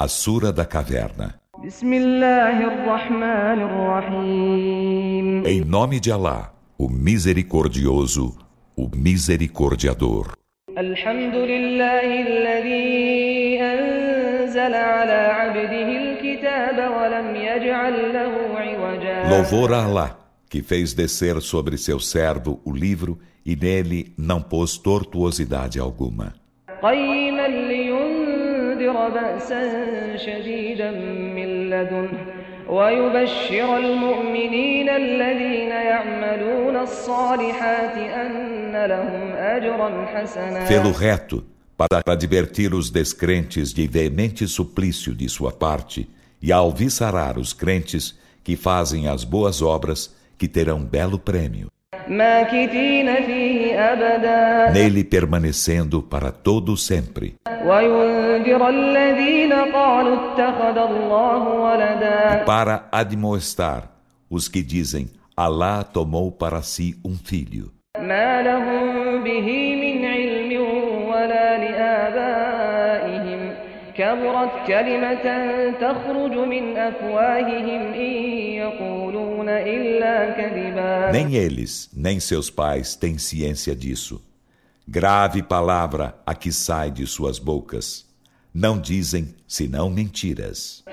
A Sura da Caverna. Em nome de Alá, o Misericordioso, o Misericordiador. Louvor a Alá, que fez descer sobre seu servo o livro e nele não pôs tortuosidade alguma. لينذر بأسا شديدا من لدنه ويبشر المؤمنين الذين يعملون الصالحات أن لهم أجرا حسنا Pelo reto, para advertir os descrentes de veemente suplício de sua parte e alvissarar os crentes que fazem as boas obras que terão belo prêmio. Nele permanecendo para todo sempre. E para admoestar os que dizem Alá tomou para si um filho. كبرت كلمة تخرج من أفواههم إن يقولون إلا كذبا nem eles, nem seus pais têm ciência disso. Grave palavra a que sai de suas bocas. Não dizem senão mentiras.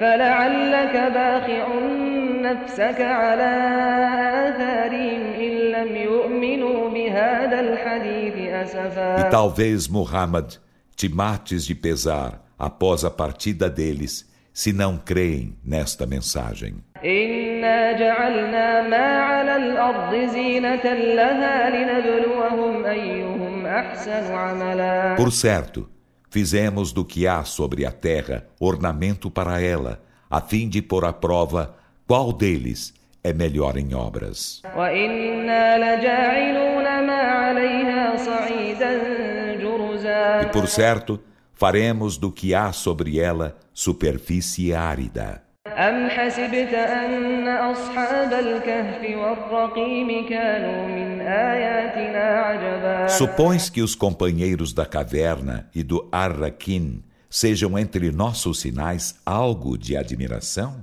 E talvez, Muhammad, te mates de pesar após a partida deles, se não creem nesta mensagem. Por certo, fizemos do que há sobre a terra ornamento para ela, a fim de pôr à prova qual deles é melhor em obras. E por certo, faremos do que há sobre ela superfície árida. Supões que os companheiros da caverna e do Arraquim sejam entre nossos sinais algo de admiração?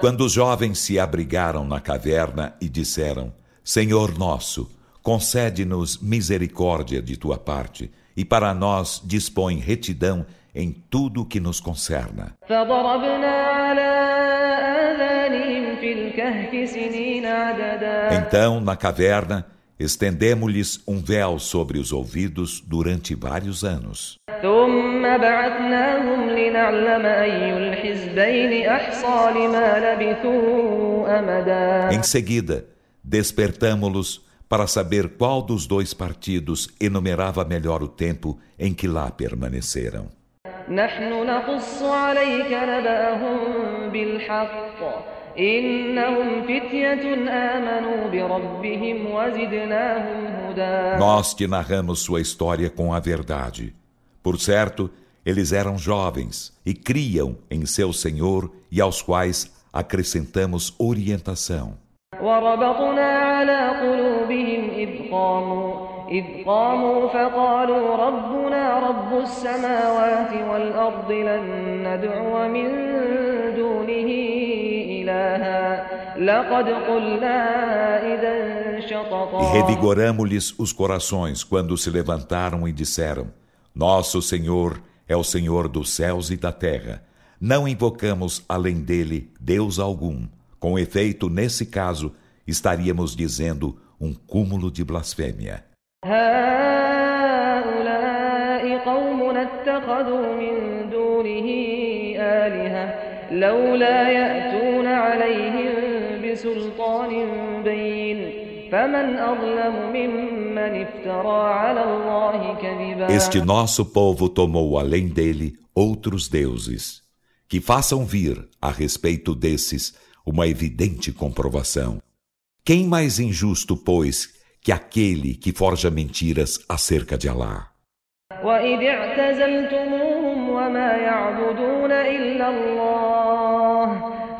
Quando os jovens se abrigaram na caverna e disseram: Senhor nosso, concede-nos misericórdia de tua parte e para nós dispõe retidão em tudo o que nos concerna. Então, na caverna, estendemos-lhes um véu sobre os ouvidos durante vários anos. Em seguida, despertamo-los para saber qual dos dois partidos enumerava melhor o tempo em que lá permaneceram. Nós te narramos sua história com a verdade. Por certo, eles eram jovens e criam em seu Senhor e aos quais acrescentamos orientação. وربطنا على قلوبهم إذ قاموا إذ قاموا فقالوا ربنا رب السماوات والأرض لن ندعو من دونه إلها لقد قلنا إذا شططا E revigoramos-lhes os corações quando se levantaram e disseram Nosso Senhor é o Senhor dos céus e da terra. Não invocamos além dele Deus algum. Com efeito, nesse caso, estaríamos dizendo um cúmulo de blasfêmia. Este nosso povo tomou além dele outros deuses. Que façam vir, a respeito desses, uma evidente comprovação. Quem mais injusto, pois, que aquele que forja mentiras acerca de Alá? وإذ اعتزلتموهم وما يعبدون إلا الله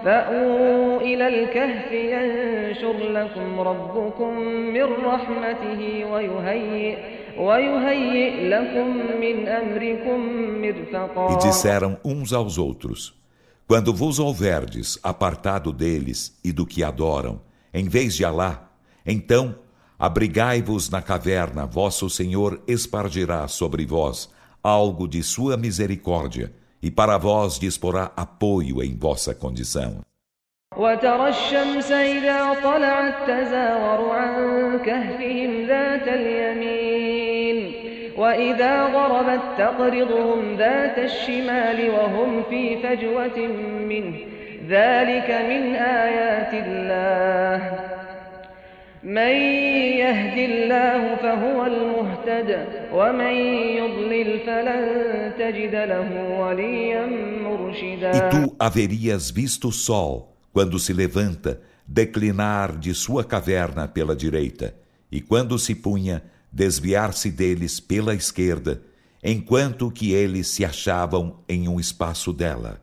فأووا إلى الكهف ينشر لكم ربكم من رحمته ويهيئ ويهيئ لكم من أمركم مرفقا E disseram uns aos outros: Quando vos houverdes apartado deles e do que adoram, em vez de Alá, então abrigai-vos na caverna, vosso Senhor espargirá sobre vós algo de sua misericórdia e para vós disporá apoio em vossa condição. وترى الشمس إذا طلعت تزاور عن كهفهم ذات اليمين وإذا غربت تقرضهم ذات الشمال وهم في فجوة منه ذلك من آيات الله من يهد الله فهو المهتد ومن يضلل فلن تجد له وليا مرشدا E tu haverias visto o sol, quando se levanta, declinar de sua caverna pela direita, e quando se punha, desviar-se deles pela esquerda, enquanto que eles se achavam em um espaço dela.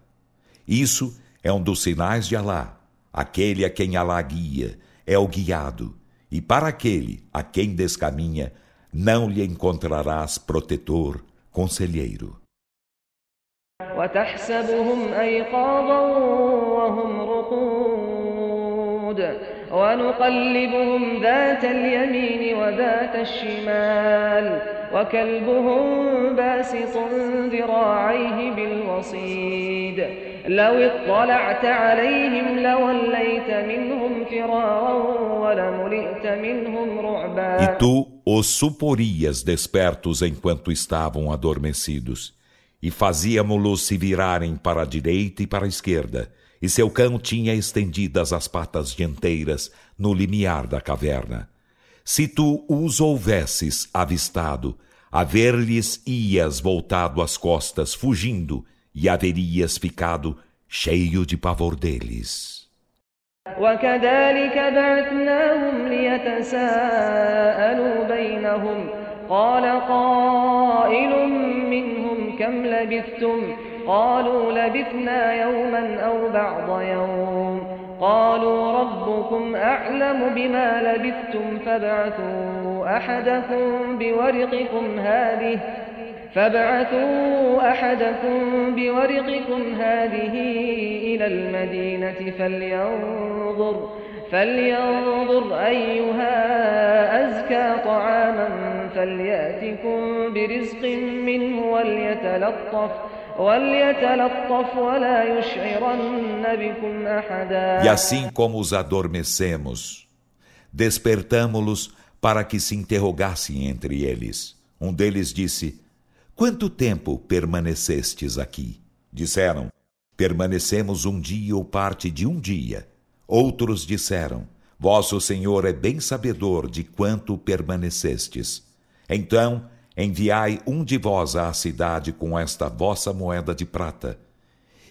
Isso é um dos sinais de Alá. Aquele a quem Alá guia é o guiado, e para aquele a quem descaminha, não lhe encontrarás protetor, conselheiro. وتحسبهم أيقاظا وهم رقود ونقلبهم ذات اليمين وذات الشمال وكلبهم باسط ذراعيه بالوصيد لو اطلعت عليهم لوليت منهم فرارا ولملئت منهم رعبا E tu os suporias despertos enquanto estavam adormecidos, e fazíamos-los se virarem para a direita e para a esquerda, e seu cão tinha estendidas as patas dianteiras no limiar da caverna. Se tu os houvesses avistado, a ver-lhes ias voltado as costas, fugindo, e haverias ficado cheio de pavor deles. وكذلك بعثناهم ليتساءلوا بينهم. قال قائل منهم كم لبثتم؟ قالوا لبثنا يوما أو بعض يوم. قالوا ربكم أعلم بما لبثتم فابعثوا أحدكم بورقكم هذه. فابعثوا أحدكم بورقكم هذه إلى المدينة فلينظر فلينظر أيها أزكى طعاما فليأتكم برزق منه وليتلطف وليتلطف ولا يشعرن بكم أحدا E assim como os adormecemos, despertamo-los para que se interrogassem entre eles. Um deles disse: Quanto tempo permanecestes aqui? Disseram: Permanecemos um dia ou parte de um dia. Outros disseram: Vosso Senhor é bem sabedor de quanto permanecestes. Então, enviai um de vós à cidade com esta vossa moeda de prata,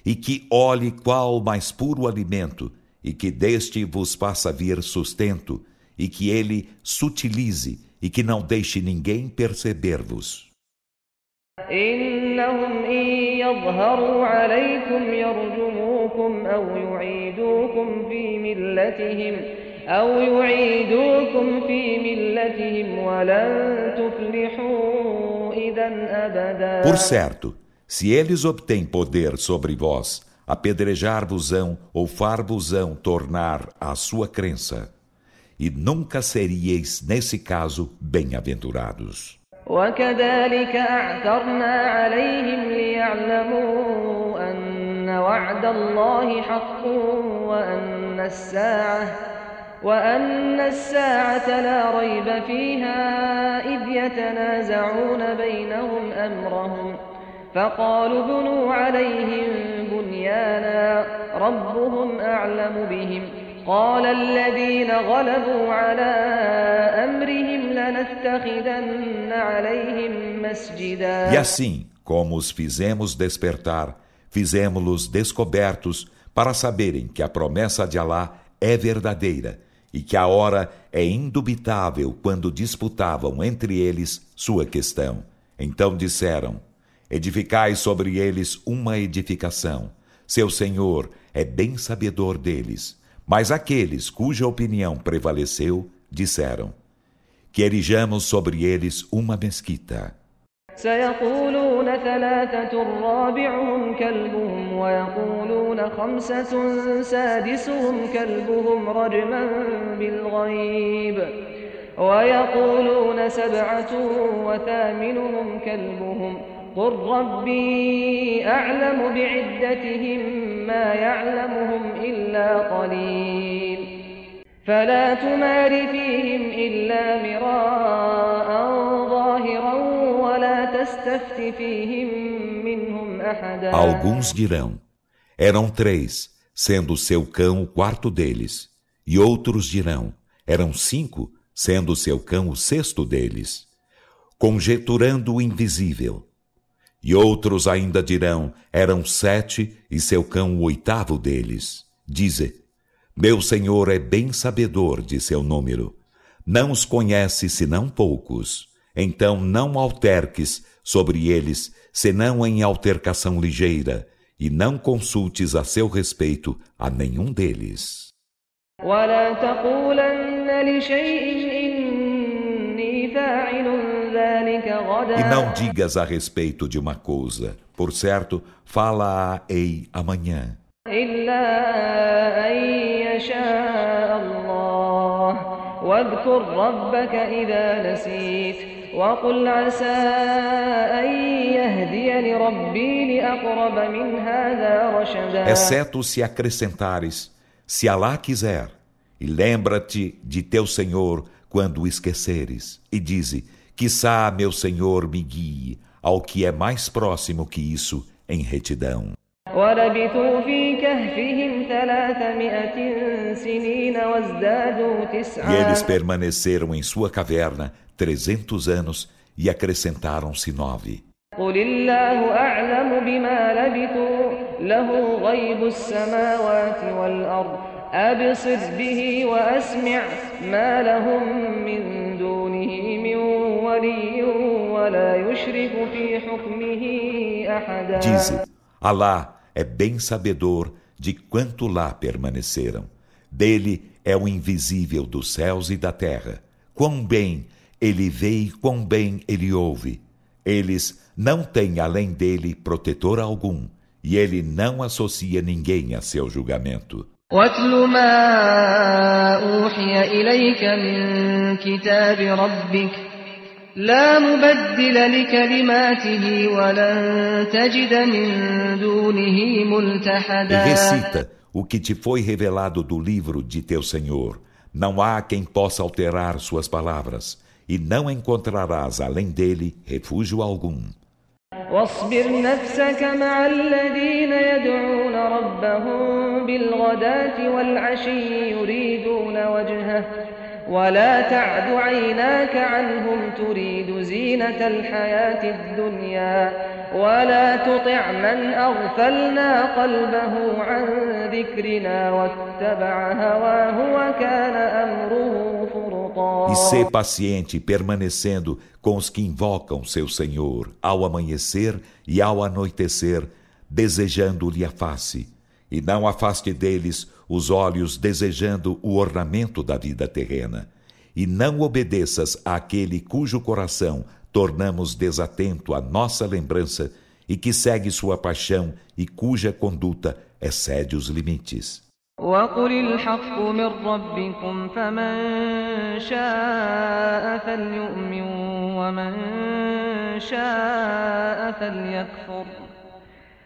e que olhe qual mais puro alimento, e que deste vos faça vir sustento, e que ele sutilize, e que não deixe ninguém perceber-vos. إنهم إن يظهروا عليكم يرجموكم أو يعيدوكم في ملتهم أو يعيدوكم في ملتهم ولن تفلحوا إذا أبدا Por certo, se eles obtêm poder sobre vós, apedrejar-vos-ão ou far-vos-ão tornar a sua crença, e nunca seríeis, nesse caso, bem-aventurados. وكذلك أعثرنا عليهم ليعلموا أن وعد الله حق وأن الساعة وأن الساعة لا ريب فيها إذ يتنازعون بينهم أمرهم فقالوا بنوا عليهم بنيانا ربهم أعلم بهم قال الذين غلبوا على أمرهم E assim, como os fizemos despertar, fizemos-los descobertos para saberem que a promessa de Alá é verdadeira e que a hora é indubitável quando disputavam entre eles sua questão. Então disseram: Edificai sobre eles uma edificação. seu Senhor é bem sabedor deles. Mas aqueles cuja opinião prevaleceu disseram: Que erijamos sobre eles uma mesquita. سيقولون ثلاثة رابعهم كلبهم ويقولون خمسة سادسهم كلبهم رجما بالغيب ويقولون سبعة وثامنهم كلبهم قل ربي أعلم بعدتهم ما يعلمهم إلا قليل فلا تمار فيهم إلا مراء ظاهرا ولا تستفت فيهم منهم أحدا Alguns dirão, eram três, sendo seu cão o quarto deles. E outros dirão, eram cinco, sendo seu cão o sexto deles. Conjeturando o invisível. E outros ainda dirão, eram sete, e seu cão o oitavo deles. Dize, meu Senhor é bem sabedor de seu número. Não os conhece senão poucos. Então não alterques sobre eles, senão em altercação ligeira, e não consultes a seu respeito a nenhum deles. E não digas a respeito de uma coisa, por certo, fala-a-ei amanhã. واذكر ربك إذا نسيت وقل عسى أن يهديني ربي لأقرب من هذا رشدا Exceto se acrescentares, se Alá quiser, e lembra-te de teu Senhor quando o esqueceres, e dize, quiçá meu Senhor me guie ao que é mais próximo que isso em retidão. ولبثوا في كهفهم ثلاثمائة سنين وازدادوا تسعا E eles permaneceram em sua caverna trezentos anos e acrescentaram-se nove. قل الله أعلم بما لبثوا له غيب السماوات والأرض أبصر به وأسمع ما لهم من دونه من ولي ولا يشرك في حكمه أحدا Dize, Allah é bem sabedor de quanto lá permaneceram. Dele é o invisível dos céus e da terra. Quão bem ele vê e quão bem ele ouve. Eles não têm além dele protetor algum, e ele não associa ninguém a seu julgamento. واتل ما أوحي إليك من كتاب ربك لا مبدل لكلماته ولن تجد من دونه ملتحدا E recita o que te foi revelado do livro de teu Senhor. Não há quem possa alterar suas palavras, e não encontrarás além dele refúgio algum. واصبر نفسك مع الذين يدعون ربهم بالغداة والعشي يريدون وجهه ولا تعد عيناك عنهم تريد زينة الحياة الدنيا ولا تطع من أغفلنا قلبه عن ذكرنا واتبع هواه وكان أمره فرطا E ser paciente permanecendo com os que invocam seu Senhor ao amanhecer e ao anoitecer, desejando-lhe a face, e não afaste deles os olhos desejando o ornamento da vida terrena, e não obedeças àquele cujo coração tornamos desatento à nossa lembrança e que segue sua paixão e cuja conduta excede os limites. وقل الحق من ربكم فمن شاء فليؤمن ومن شاء فليكفر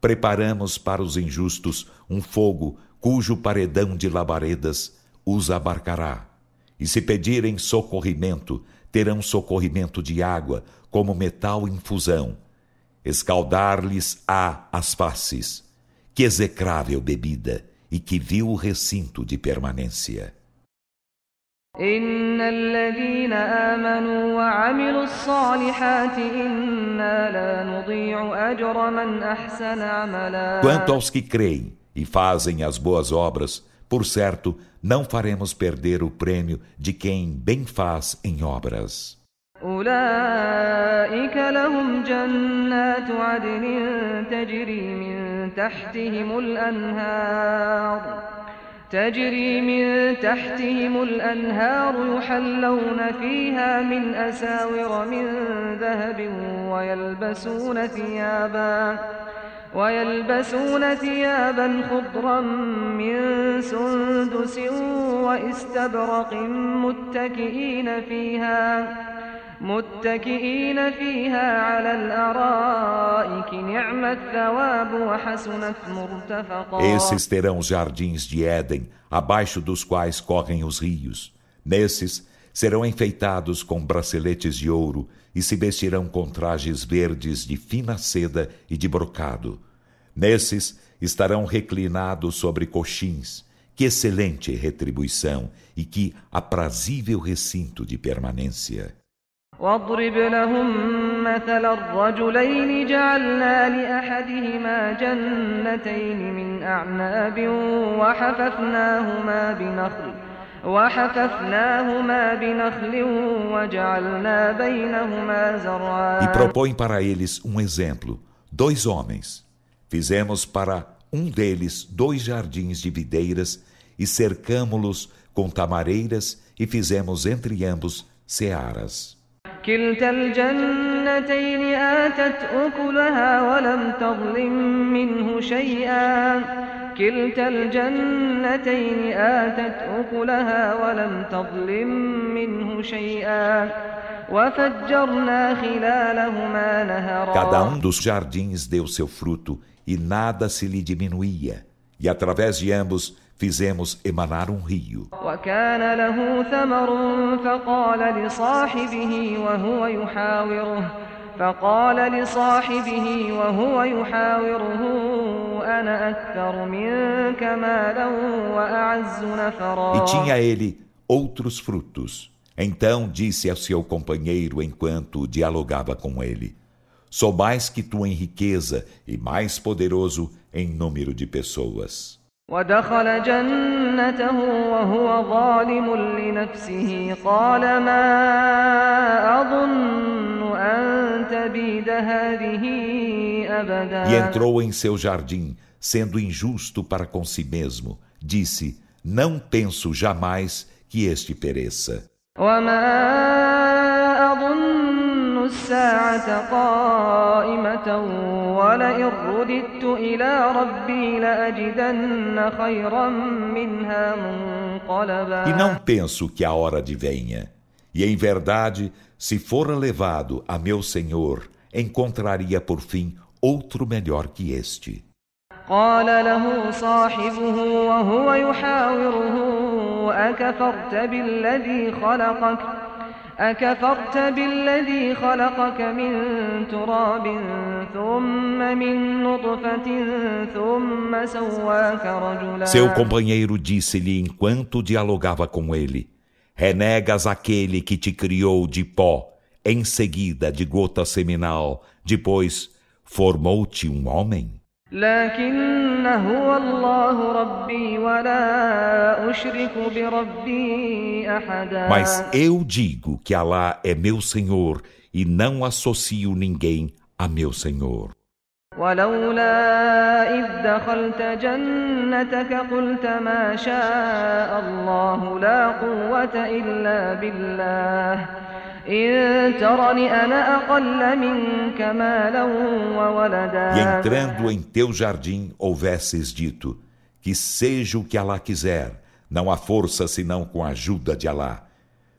preparamos para os injustos um fogo cujo paredão de labaredas os abarcará. E se pedirem socorrimento, terão socorrimento de água, como metal em fusão. Escaldar-lhes á as faces. Que execrável bebida e que viu o recinto de permanência. إن الذين آمنوا وعملوا الصالحات إنا لا نضيع أجر من أحسن عملا Quanto aos que creem e fazem as boas obras, por certo, não faremos perder o prêmio de quem bem faz em obras. أولئك لهم جنات عدن تجري من تحتهم الأنهار تجري من تحتهم الأنهار يحلون فيها من أساور من ذهب ويلبسون ثيابا ويلبسون ثيابا خضرا من سندس وإستبرق متكئين فيها. متكئين فيها على الأرائك نعم الثواب وحسنت مرتفقا Esses terão jardins de Éden, abaixo dos quais correm os rios. Nesses serão enfeitados com braceletes de ouro e se vestirão com trajes verdes de fina seda e de brocado. Nesses estarão reclinados sobre coxins. Que excelente retribuição e que aprazível recinto de permanência. واضرب لهم مثل الرجلين جعلنا لأحدهما جنتين من أعناب وحففناهما بنخل وحففناهما بنخل وجعلنا بينهما زرعا E propõe para eles um exemplo. Dois homens. Fizemos para um deles dois jardins de videiras e cercamo-los com tamareiras e fizemos entre ambos searas. كلتا الجنتين آتت أكلها ولم تظلم منه شيئا. كلتا الجنتين آتت أكلها ولم تظلم منه شيئا. وفجرنا خلالهما نهرا. Cada um dos jardins deu seu fruto e nada se lhe diminuía. E através de ambos fizemos emanar um rio. وكان له ثمر فقال لصاحبه وهو يحاوره فقال لصاحبه وهو يحاوره أنا أكثر منك مالا وأعز نفرا E tinha ele outros frutos. Então disse ao seu companheiro enquanto dialogava com ele: Sou mais que tu em riqueza e mais poderoso em número de pessoas. ودخل جنته وهو ظالم لنفسه قال ما أظن أن تبيد هذه أبدا E entrou em seu jardim, sendo injusto para com si mesmo. Disse: Não penso jamais que este pereça. وما أظن الساعة قائمة ولئن رددت إلى ربي لأجدن خيرا منها منقلبا E não penso que a hora advenha. E em verdade, se for levado a meu Senhor, encontraria por fim outro melhor que este. قال له صاحبه وهو يحاوره أكفرت بالذي خلقك أكفرت بالذي خلقك من تراب ثم من نطفة ثم سواك رجلا Seu companheiro disse-lhe enquanto dialogava com ele: Renegas aquele que te criou de pó, em seguida de gota seminal, depois formou-te um homem? لكن هو الله ربي ولا أشرك بربي أحدا Mas eu digo que Alá é meu Senhor e não associo ninguém a meu Senhor. ولولا إذ دخلت جنتك قلت ما شاء الله لا قوة إلا بالله إن ترني أنا أقل منك مالا وولدا E entrando em teu jardim houvesses dito: Que seja o que Alá quiser, não há força senão com a ajuda de Alá.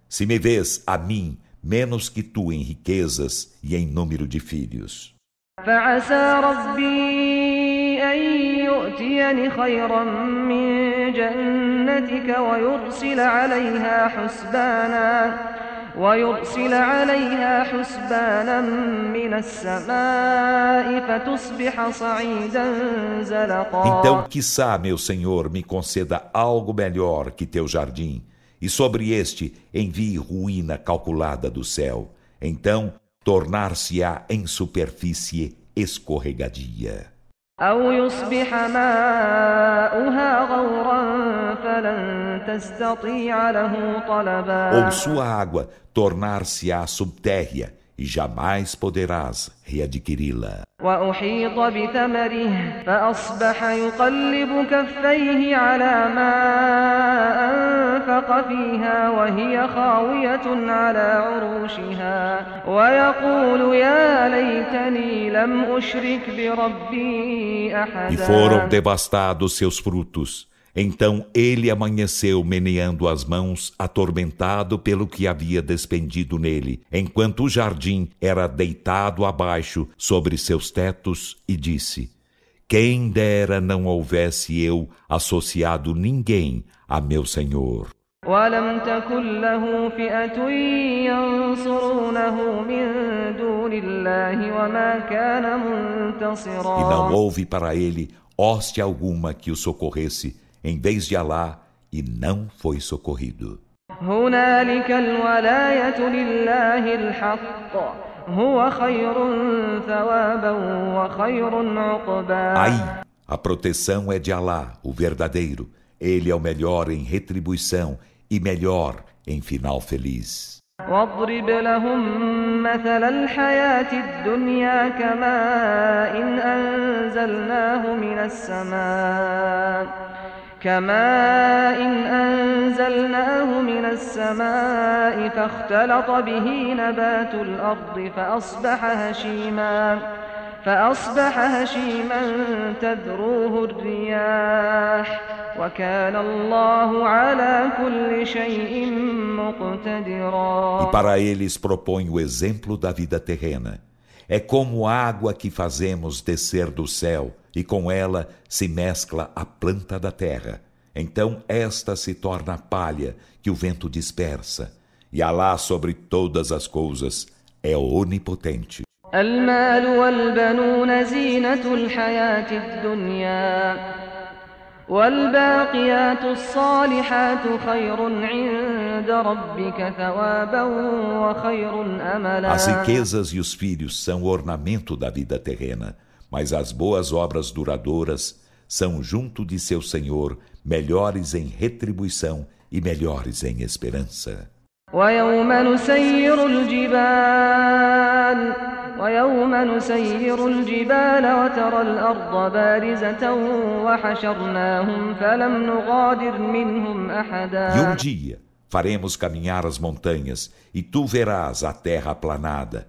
Se me vês a mim menos que tu em riquezas e em número de filhos. فعسى ربي أن يؤتيني خيرا من جنتك ويرسل عليها حسبانا ويرسل عليها حسبانا من السماء فتصبح صعيدا زلقا Então, quiçá, meu Senhor, me conceda algo melhor que teu jardim, e sobre este envie ruína calculada do céu. Então, tornar-se-á em superfície escorregadia. أو يصبح ماؤها غورا فلن تستطيع له طلبا Ou sua água tornar-se-á subtérrea, e jamais poderás readquiri-la. وأحيط بثمره فأصبح يقلب كفيه على ما أنفق فيها وهي خاوية على عروشها ويقول يا ليتني لم أشرك بربي E foram أحدا devastados seus frutos. Então ele amanheceu meneando as mãos, atormentado pelo que havia despendido nele, enquanto o jardim era deitado abaixo sobre seus tetos, e disse: Quem dera não houvesse eu associado ninguém a meu Senhor. ولم تكن له فئة ينصرونه من دون الله وما كان E não منتصرا houve para ele hoste alguma que o socorresse, em vez de Alá, e não foi socorrido. هنالك الولاية لله الحق هو خير ثوابا وخير عقبا Aí, a proteção é de Alá, o verdadeiro. Ele é o melhor em retribuição e melhor em final feliz. واضرب لهم مثل الحياة الدنيا كماء إن أنزلناه من السماء كماء إن أنزلناه من السماء فاختلط به نبات الأرض فأصبح هشيما فأصبح هشيما تذروه الرياح وكان الله على كل شيء مقتدرا E para eles propõe o exemplo da vida terrena. É como água que fazemos descer do céu, e com ela se mescla a planta da terra. Então esta se torna palha que o vento dispersa. E Alá sobre todas as coisas é onipotente. المال والبنون زينة الحياة الدنيا والباقيات الصالحات خير عند ربك ثوابا وخير أملا As riquezas e os filhos são ornamento da vida terrena, mas as boas obras duradouras são junto de seu Senhor melhores em retribuição e melhores em esperança. ويوم نسير الجبال ويوم نسير الجبال وترى الأرض بارزة وحشرناهم فلم نغادر منهم E um أحدا dia faremos caminhar as montanhas, e tu verás a terra aplanada,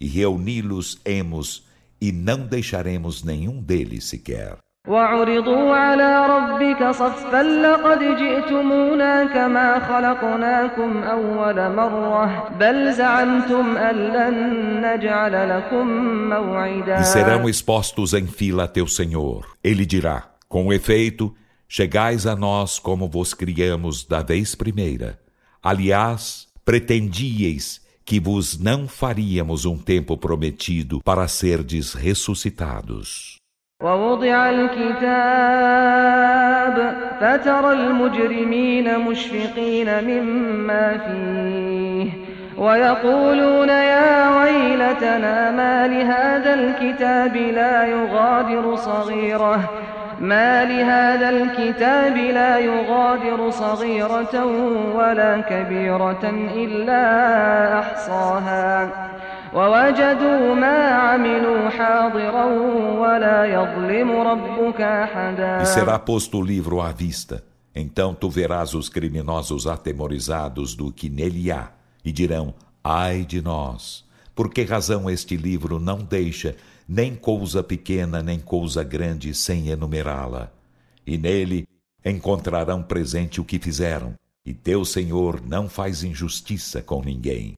e reuni-los-emos, e não deixaremos nenhum deles sequer. وعرضوا على ربك صفا لقد جئتمونا كما خلقناكم أول مرة بل زعمتم أن لن نجعل لكم موعدا E serão expostos em fila a teu Senhor. Ele dirá: Com efeito, chegais a nós como vos criamos da vez primeira. Aliás, pretendíeis que vos não faríamos um tempo prometido para serdes ressuscitados. ووضع الكتاب فترى المجرمين مشفقين مما فيه ويقولون يا ويلتنا ما لهذا الكتاب لا يغادر صغيرة ما لهذا الكتاب لا يغادر صغيرة ولا كبيرة إلا أحصاها ووجدوا ما عملوا حاضرا ولا يظلم ربك أحدا E será posto o livro à vista. Então tu verás os criminosos atemorizados do que nele há, e dirão: Ai de nós! Por que razão este livro não deixa nem coisa pequena nem coisa grande sem enumerá-la? E nele encontrarão presente o que fizeram, e teu Senhor não faz injustiça com ninguém.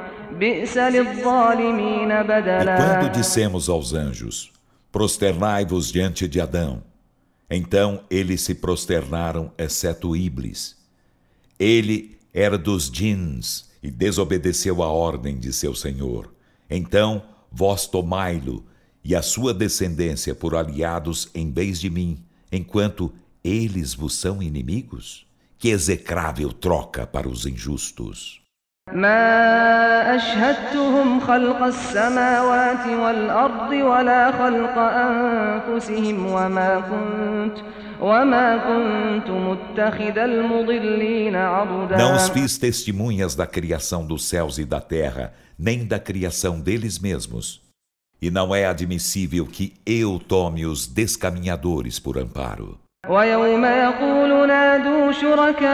E quando dissemos aos anjos, prosternai-vos diante de Adão, então eles se prosternaram, exceto Iblis. Ele era dos djinns e desobedeceu a ordem de seu senhor. Então vós tomai-lo e a sua descendência por aliados em vez de mim, enquanto eles vos são inimigos? Que execrável troca para os injustos! ما أشهدتهم خلق السماوات والأرض ولا خلق أنفسهم وما كنت وما كنت متخذ المضلين عضدا Não os fiz testemunhas da criação dos céus e da terra, nem da criação deles mesmos. E não é admissível que eu tome os descaminhadores por amparo. ويوم يقول نادوا شركائي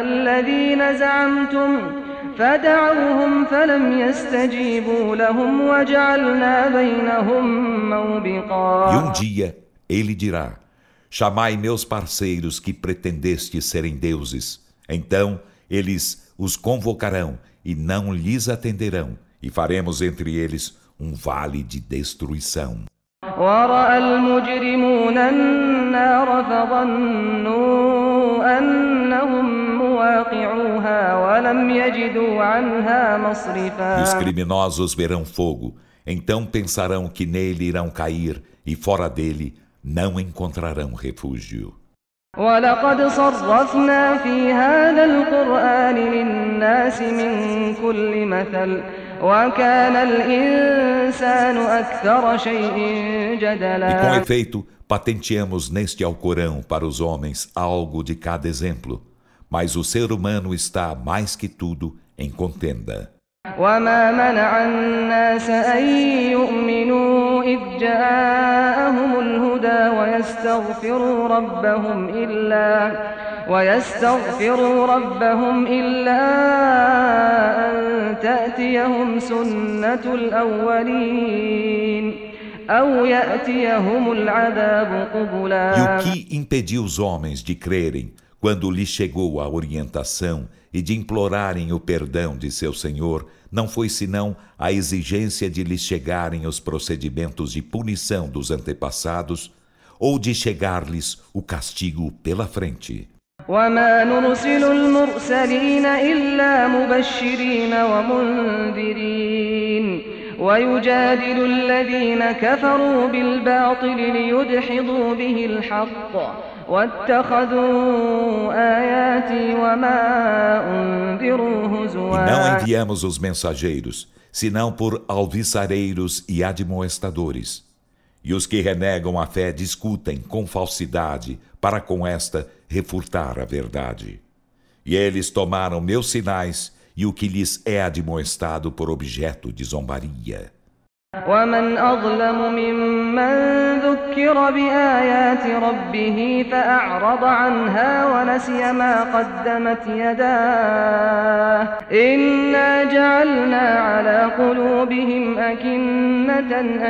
الذين زعمتم فدعوهم فلم يستجيبوا لهم وجعلنا بينهم موبقا E um dia ele dirá: Chamai meus parceiros que pretendestes serem deuses. Então eles os convocarão e não lhes atenderão, e faremos entre eles um vale de destruição. ورأى المجرمون النار فظنوا أنهم مواقعوها ولم يجدوا عنها E os مصرفا criminosos verão fogo, então pensarão que nele irão cair, e fora dele não encontrarão refúgio. ولقد صرفنا في هذا القرآن للناس من كل مثل وكان الإنسان أكثر شيء E com جدلا efeito, patenteamos neste Alcorão para os homens algo de cada exemplo, mas o ser humano está, mais que tudo, em contenda. وما منع الناس أن يؤمنوا إذ جاءهم الهدى ويستغفروا ربهم إلا ويستغفروا ربهم إلا أن تأتيهم سنة الأولين أو يأتيهم العذاب E قبلا o que impediu os homens de crerem quando lhes chegou a orientação e de implorarem o perdão de seu Senhor, não foi senão a exigência de lhes chegarem os procedimentos de punição dos antepassados ou de chegar-lhes o castigo pela frente. وما نرسل المرسلين إلا مبشرين ومنذرين ويجادل الذين كفروا بالباطل ليدحضوا به الحق واتخذوا آياتي وما أنذروا E não هزوا enviamos os mensageiros, senão por alviçareiros e admoestadores. E os que renegam a fé discutem com falsidade para com esta refutar a verdade. E eles tomaram meus sinais e o que lhes é admoestado por objeto de zombaria. ومن أظلم ممن ذكر بآيات ربه فأعرض عنها ونسي ما قدمت يداه إنا جعلنا على قلوبهم أكنة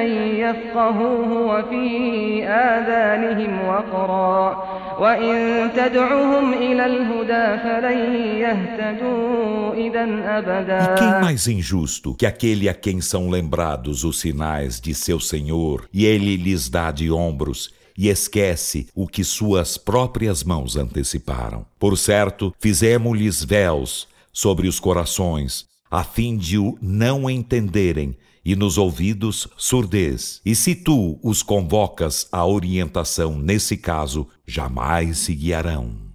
أن يفقهوه وفي آذانهم وقرا وإن تدعهم إلى الهدى فلن يهتدوا إذا E quem أبدا mais injusto que aquele a quem são lembrados os sinais de seu Senhor e ele lhes dá de ombros e esquece o que suas próprias mãos anteciparam? Por certo, fizemos-lhes véus sobre os corações, a fim de o não entenderem e nos ouvidos surdez. E se tu os convocas à orientação nesse caso, jamais se guiarão.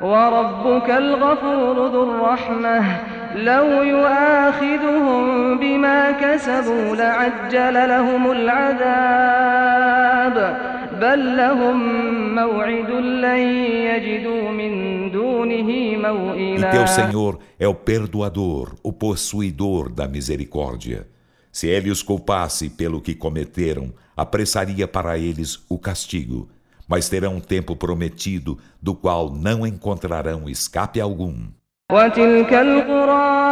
وربك الغفور ذو الرحمة لو يؤاخذهم بما كسبوا لعجل لهم العذاب بل لهم موعد لن يجدوا من دونه E teu موئلا Senhor é o perdoador, o possuidor da misericórdia. Se ele os culpasse pelo que cometeram, apressaria para eles o castigo, mas terão um tempo prometido do qual não encontrarão escape algum. وتلك القرى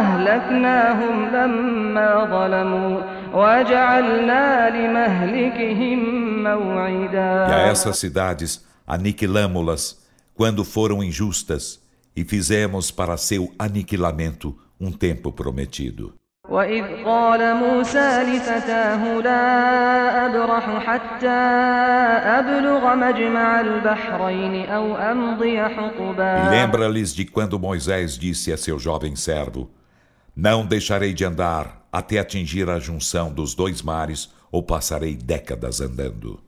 أهلكناهم لما ظلموا وجعلنا لمهلكهم موعدا E a essas cidades aniquilamo-las quando foram injustas e fizemos para seu aniquilamento um tempo prometido. وإذ قال موسى لفتاه لا أبرح حتى أبلغ مجمع البحرين أو أمضي E حقبا lembra-lhes de quando Moisés disse a seu jovem servo: Não deixarei de andar até atingir a junção dos dois mares, ou passarei décadas andando.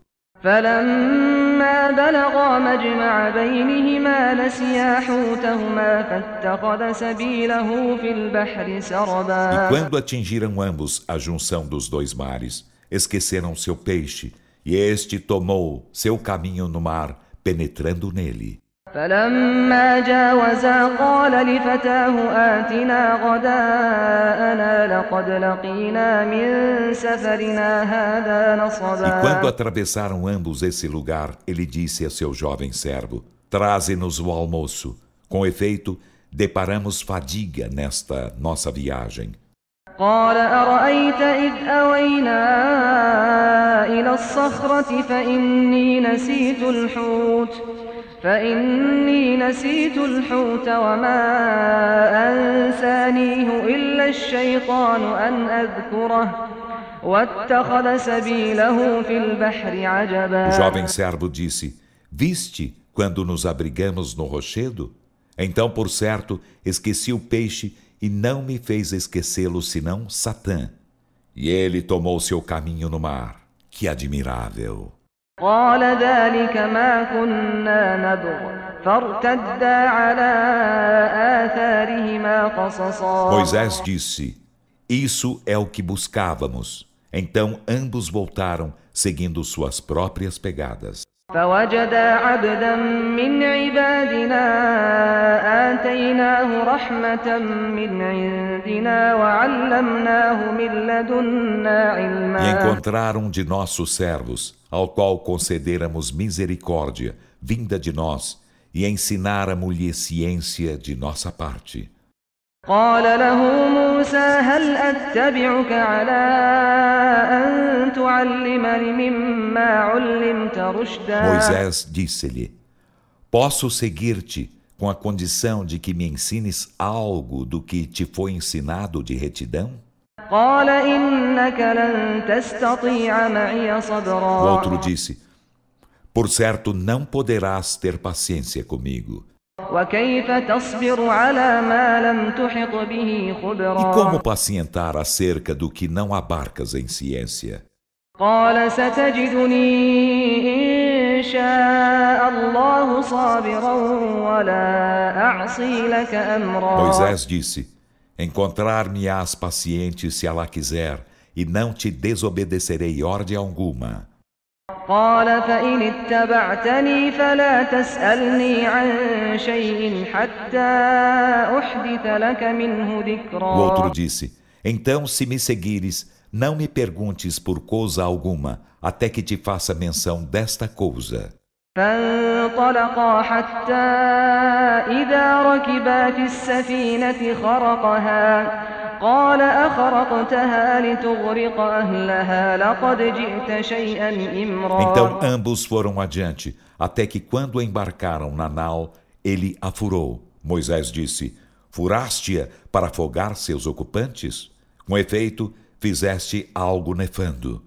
فلما بلغا مجمع بينهما نسيا حوتهما فاتخذ سبيله في البحر E سربا quando atingiram ambos a junção dos dois mares, esqueceram seu peixe, e este tomou seu caminho no mar, penetrando nele. فلما جاوزا قال لفتاه آتنا غداءنا لقد لقينا من سفرنا هذا E quando نصبا atravessaram ambos esse lugar, ele disse a seu jovem servo: Traze-nos o almoço. Com efeito, deparamos fadiga nesta nossa viagem. قال أرأيت إذ أوينا إلى الصخرة فإني نسيت الحوت فإني نسيت الحوت وما أنسانيه إلا الشيطان أن أذكره واتخذ سبيله في البحر O عجبا jovem servo disse: Viste quando nos abrigamos no rochedo? Então, por certo, esqueci o peixe e não me fez esquecê-lo senão Satã. E ele tomou seu caminho no mar. Que admirável! قال ذلك ما كنا نبغ فارتدا على آثارهما قصصا Moisés disse: Isso é o que buscávamos. Então ambos voltaram, seguindo suas próprias pegadas. فوجدا عبدا من عبادنا آتيناه رحمة من عندنا وعلمناه من لدنا E علما encontraram de nossos servos, ao qual concederamos misericórdia, vinda de nós, e ensináramos-lhe ciência de nossa parte. قال له موسى هل أتبعك على أن تعلمني مما علمت رشدا Moisés disse-lhe: Posso seguir-te com a condição de que me ensines algo do que te foi ensinado de retidão? قال إنك لن تستطيع معي O صبرا outro disse: Por certo, não poderás ter paciência comigo. E como pacientar acerca do que não abarcas em ciência? Moisés disse: Encontrar-me-ás paciente se Allah quiser, e não te desobedecerei ordem alguma. قال فإن اتبعتني فلا تسألني عن شيء حتى أحدث لك منه O outro ذكرا disse: Então, se me seguires, não me perguntes por coisa alguma, até que te faça menção desta coisa. فانطلقا حتى إذا ركبا في السفينة خرقها قال أخرقتها لتغرق أهلها لقد جئت شيئا إمرا Então ambos foram adiante, até que quando embarcaram na nau, ele a furou. Moisés disse: Furaste-a para afogar seus ocupantes? Com efeito, fizeste algo nefando.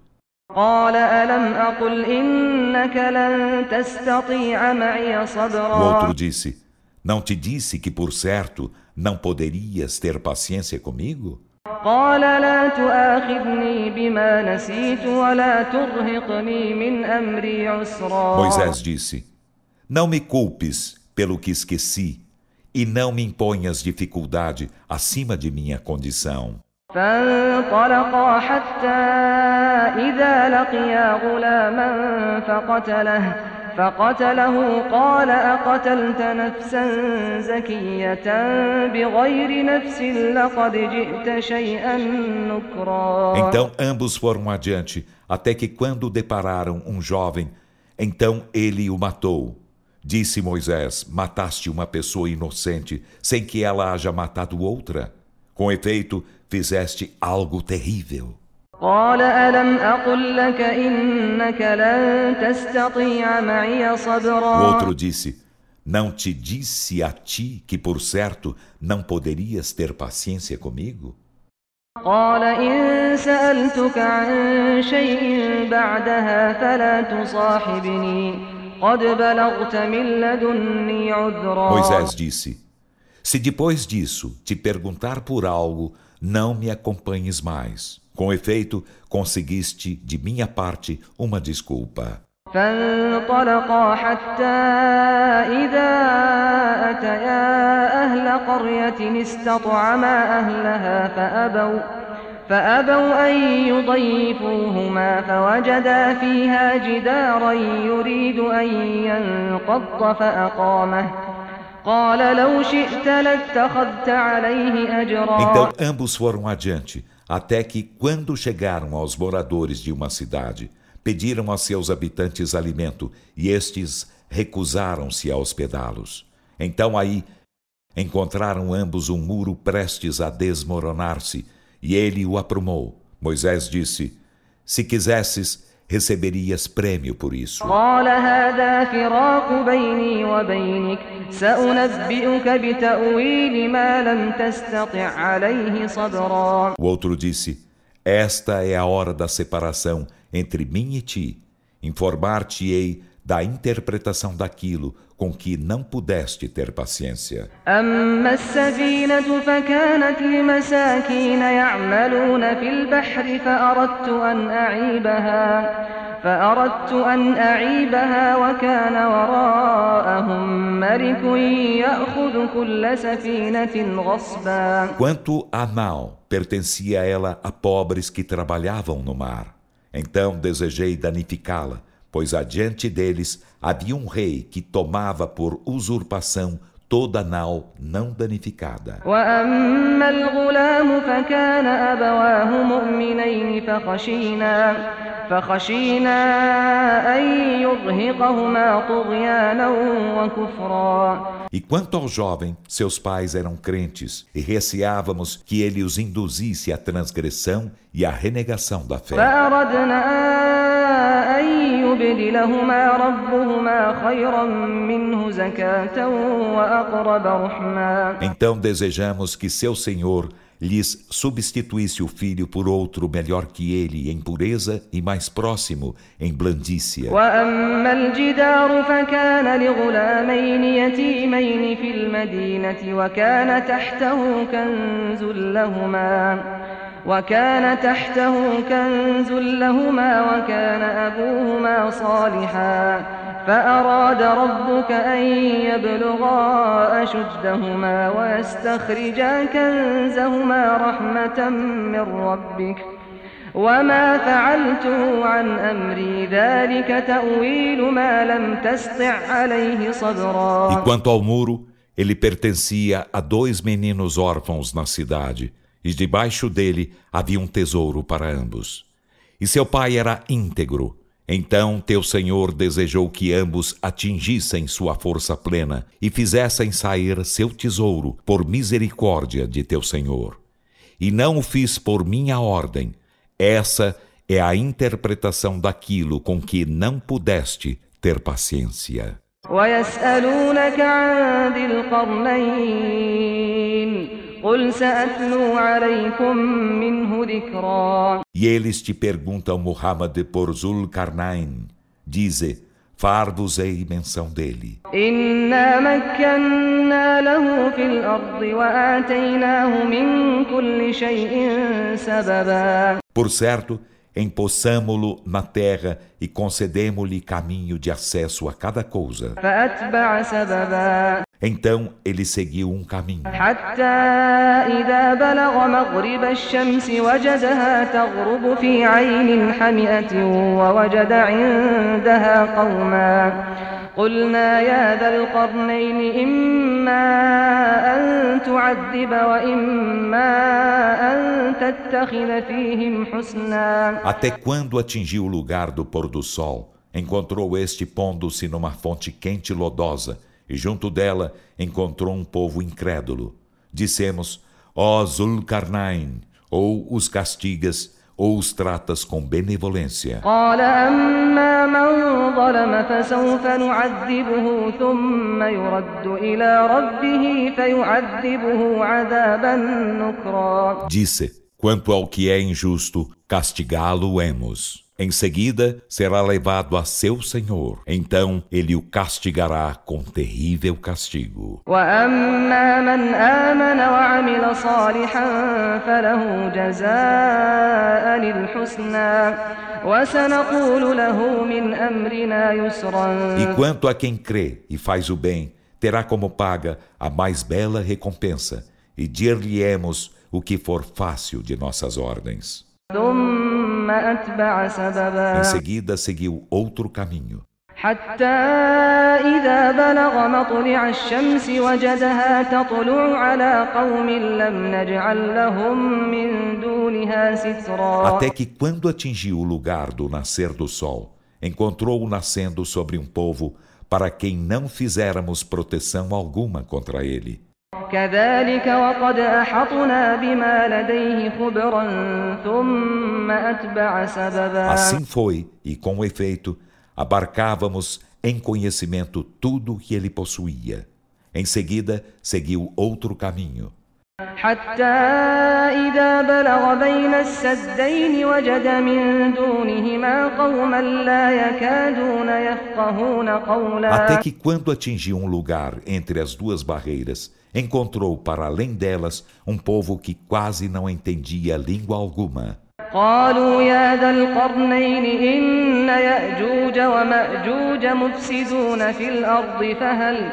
قال ألم أقل إنك لن تستطيع معي O صبرا outro disse: Não te disse que, por certo, não poderias ter paciência comigo? قال لا تؤاخذني بما نسيت ولا ترهقني من أمري عسرا Moisés disse: Não me culpes pelo que esqueci, e não me imponhas dificuldade acima de minha condição. فانطلقا حتى إذا لقيا غلاما فقتله فقتله قال أقتلت نفسا زكية بغير نفس لقد جئت شيئا نكرا Então ambos foram adiante, até que quando depararam um jovem, então ele o matou. Disse Moisés: Mataste uma pessoa inocente, sem que ela haja matado outra. Com efeito, fizeste algo terrível. قال ألم أقل لك إنك لن تستطيع معي O صبرا outro disse: Não te disse a ti que, por certo, não poderias ter paciência comigo? قال إن سألتك عن شيء بعدها فلا تصاحبني قد بلغت من لدني عذرا Moisés disse: Se depois disso te perguntar por algo, não me acompanhes mais. Com efeito, conseguiste de minha parte uma desculpa. فانطلقا حتى إذا أتيا أهل قرية استطعما أهلها فأبوا فأبوا أن يضيفوهما فوجدا فيها جدارا يريد أن ينقض فأقامه قال لو شئت لاتخذت عليه أجرا Então ambos foram adiante, até que, quando chegaram aos moradores de uma cidade, pediram a seus habitantes alimento, e estes recusaram-se a hospedá-los. Então aí encontraram ambos um muro prestes a desmoronar-se, e ele o aprumou. Moisés disse: Se quisesses, receberias prêmio por isso. O outro disse: Esta é a hora da separação entre mim e ti. Informar-te-ei da interpretação daquilo com que não pudeste ter paciência. أما السفينة فكانت لمساكين يعملون في البحر فأردت أن أعيبها فأردت أن أعيبها وكان وراءهم ملك يأخذ كل سفينة غصبا Quanto a nau, pertencia ela a pobres que trabalhavam no mar. Então desejei danificá-la, pois adiante deles havia um rei que tomava por usurpação toda nau não danificada. E quanto ao jovem, seus pais eram crentes e receávamos que ele os induzisse à transgressão e à renegação da fé. فأردنا أن يبدلهما ربهما خيرا منه زكاة وأقرب رحما Então desejamos que seu Senhor lhes substituísse o filho por outro melhor que ele em pureza e mais próximo em blandícia. وأما الجدار فكان لغلامين يتيمين في المدينة وكان تحته كنز لهما وكان تحته كنز لهما وكان أبوهما صالحا فأراد ربك أن يبلغا أشدهما ويستخرجا كنزهما رحمة من ربك. وما فعلته عن أمري ذلك تأويل ما لم تسطع عليه E صبرا. Quanto ao muro, ele pertencia a dois meninos órfãos na cidade, e debaixo dele havia um tesouro para ambos. E seu pai era íntegro. Então teu Senhor desejou que ambos atingissem sua força plena e fizessem sair seu tesouro por misericórdia de teu Senhor. E não o fiz por minha ordem. Essa é a interpretação daquilo com que não pudeste ter paciência. ويسألونك عن ذي القرنين e eles te perguntam, Muhammad, por Zulkarnain. Dize, far-vos-ei menção dele. Por certo, empossamo-lo na terra e concedemo-lhe caminho de acesso a cada coisa. فأتبع سببا Então ele seguiu um caminho. حتى إذا بلغ مغرب الشمس وجدها تغرب في عين حمئة ووجد عندها قوما قلنا يا ذا القرنين إما أن تعذب وإما أن تتخذ فيهم حسنا Até quando atingiu o lugar do pôr do sol, encontrou este pondo-se numa fonte quente e lodosa, e junto dela encontrou um povo incrédulo. Dissemos: Ó Zulcarnain, ou os castigas, ou os tratas com benevolência. Disse: Quanto ao que é injusto, castigá-lo-emos. Em seguida, será levado a seu senhor. Então, ele o castigará com terrível castigo. E quanto a quem crê e faz o bem, terá como paga a mais bela recompensa, e dir-lhe-emos o que for fácil de nossas ordens. ثم أتبع Em سببا seguida, seguiu outro caminho. حتى إذا بلغ مطلع الشمس وجدها تطلع على قوم لم نجعل لهم من دونها سترا Até que, quando atingiu o lugar do nascer do sol, encontrou-o nascendo sobre um povo para quem não fizéramos proteção alguma contra ele. كذلك وقد أحطنا بما لديه خبرا ثم أتبع سببا Assim foi, e com efeito, abarcávamos em conhecimento tudo o que ele possuía. Em seguida, seguiu outro caminho. حتى إذا بلغ بين السدين وجد من دونهما قوما لا يكادون يفقهون قولا Até que, quando atingiu um lugar entre as duas barreiras, encontrou para além delas um povo que quase não entendia língua alguma. قالوا يا ذا القرنين إن يأجوج ومأجوج مفسدون في الأرض فهل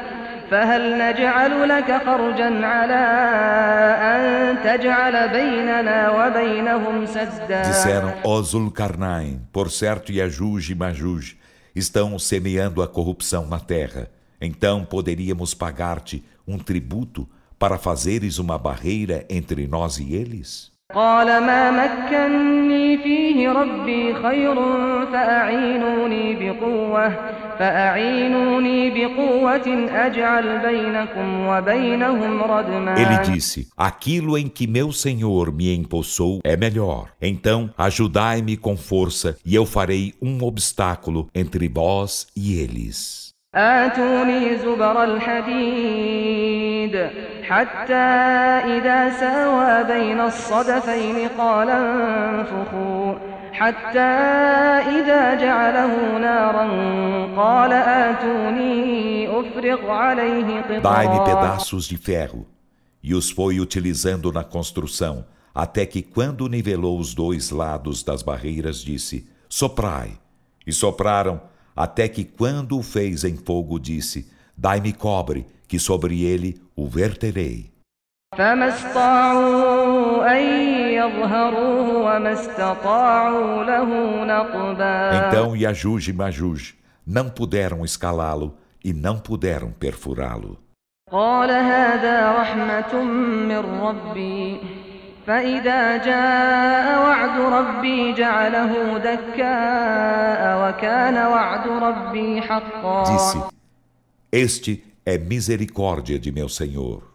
فهل نجعل لك خرجا على أن تجعل بيننا وبينهم سدا Disseram, ó Zulkarnain, por certo Yajuj e Majuj estão semeando a corrupção na terra. Então poderíamos pagar-te um tributo para fazeres uma barreira entre nós e eles? قال ما مكني فيه ربي خير فأعينوني بقوة فأعينوني بقوة أجعل بينكم وبينهم ردما Ele disse: Aquilo em que meu Senhor me empossou é melhor. Então ajudai-me com força, e eu farei um obstáculo entre vós e eles. آتوني زبر الحديد حتى إذا ساوى بين الصدفين قال انفخوا حتى إذا جعله نارا قال آتوني أفرغ عليه Dai-me قطرا pedaços de ferro. E os foi utilizando na construção, até que, quando nivelou os dois lados das barreiras, disse: Soprai. E sopraram, até que, quando o fez em fogo, disse: Dai-me cobre, que sobre ele o verterei. فما استطاعوا أن يظهروه وما استطاعوا له نقبا Então Yajuj e Majuj não puderam escalá-lo e não puderam perfurá-lo. قال هذا رحمة من ربي فإذا جاء وعد ربي جعله دكاء وكان وعد ربي حقا Disse: Este é misericórdia de meu Senhor.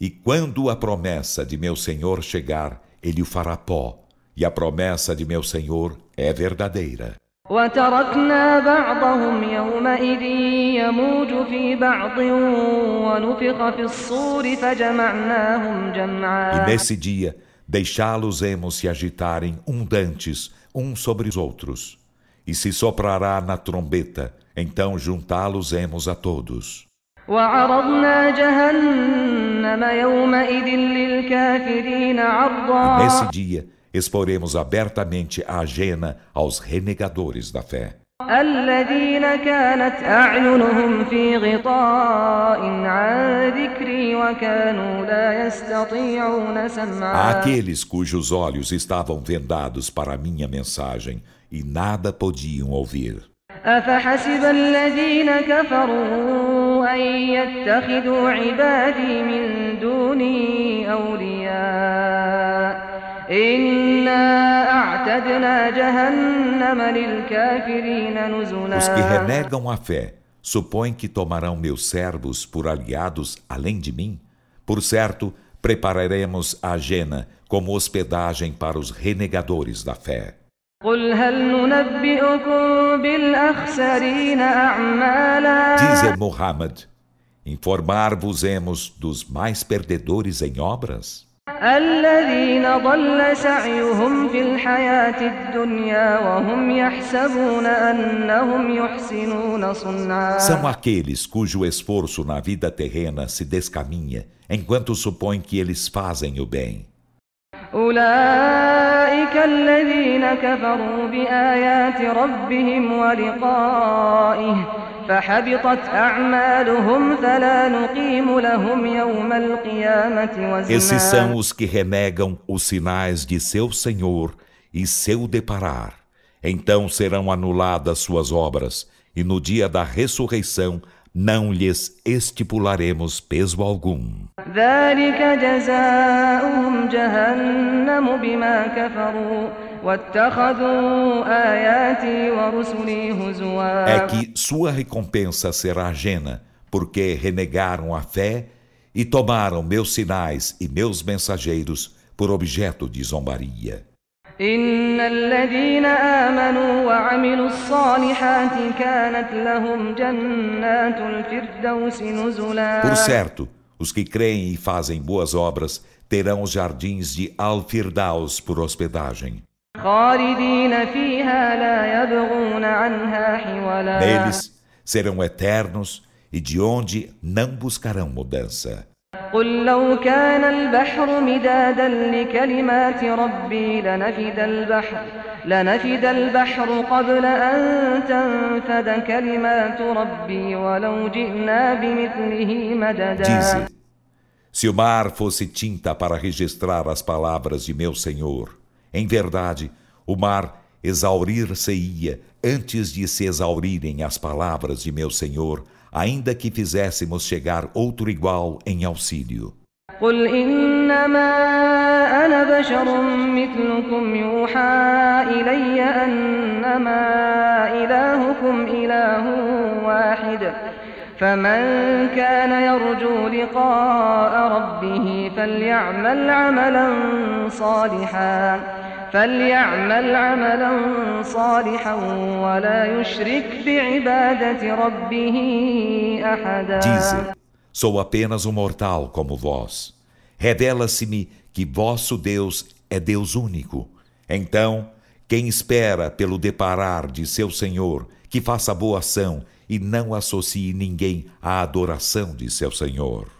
E quando a promessa de meu Senhor chegar, ele o fará pó. E a promessa de meu Senhor é verdadeira. وتركنا بعضهم يومئذ يموج في بعض ونفخ في الصور فجمعناهم E جمعا nesse dia, deixá-los-emos se agitarem um dantes, uns sobre os outros. E se soprará na trombeta, então juntá-los-emos a todos. وعرضنا جهنم يومئذ للكافرين عرضا Nesse dia, exporemos abertamente a ajena aos renegadores da fé. الذين كانت أعينهم في غطاء عن ذكري وكانوا لا يستطيعون سمعا Aqueles cujos olhos estavam vendados para a minha mensagem e nada podiam ouvir. أفحسب الذين كفروا أن يتخذوا عبادي من دوني أولياء إنا أعتدنا جهنم للكافرين نزلا Os que renegam a fé supõem que tomarão meus servos por aliados além de mim? Por certo, prepararemos a Jena como hospedagem para os renegadores da fé. Dize Muhammad, informar-vos-emos dos mais perdedores em obras? São aqueles cujo esforço na vida terrena se descaminha, enquanto supõem que eles fazem o bem. أولئك الذين كفروا بآيات ربهم ولقائه فحبطت أعمالهم فلا نقيم لهم يوم القيامة Esses وزنا são os que renegam os sinais de seu Senhor e seu deparar. Então serão anuladas suas obras, e no dia da ressurreição não lhes estipularemos peso algum. É que sua recompensa será ajena, porque renegaram a fé e tomaram meus sinais e meus mensageiros por objeto de zombaria. إن الذين آمنوا وعملوا الصالحات كانت لهم جنات الفردوس نزلا Por certo, os que creem e fazem boas obras terão os jardins de Al-Firdaus por hospedagem. خالدين فيها لا يبغون عنها حولا Neles serão eternos e de onde não buscarão mudança. قل لو كان البحر مدادا لكلمات ربي لنفد البحر لنفد البحر قبل أن تنفد كلمات ربي ولو جئنا بمثله مددا Dize: Se o mar fosse tinta para registrar as palavras de meu Senhor, em verdade, o mar exaurir-se-ia antes de se exaurirem as palavras de meu Senhor, ainda que fizéssemos chegar outro igual em auxílio. قل إنما أنا بشر مثلكم يوحى إلي أنما إلهكم إله واحد فمن كان يرجو لقاء ربه فليعمل عملا صالحا فليعمل عملا صالحا ولا يشرك بعبادة ربه أحدا Dize: Sou apenas um mortal como vós. Revela-se-me que vosso Deus é Deus único. Então, quem espera pelo deparar de seu Senhor, que faça boa ação e não associe ninguém à adoração de seu Senhor.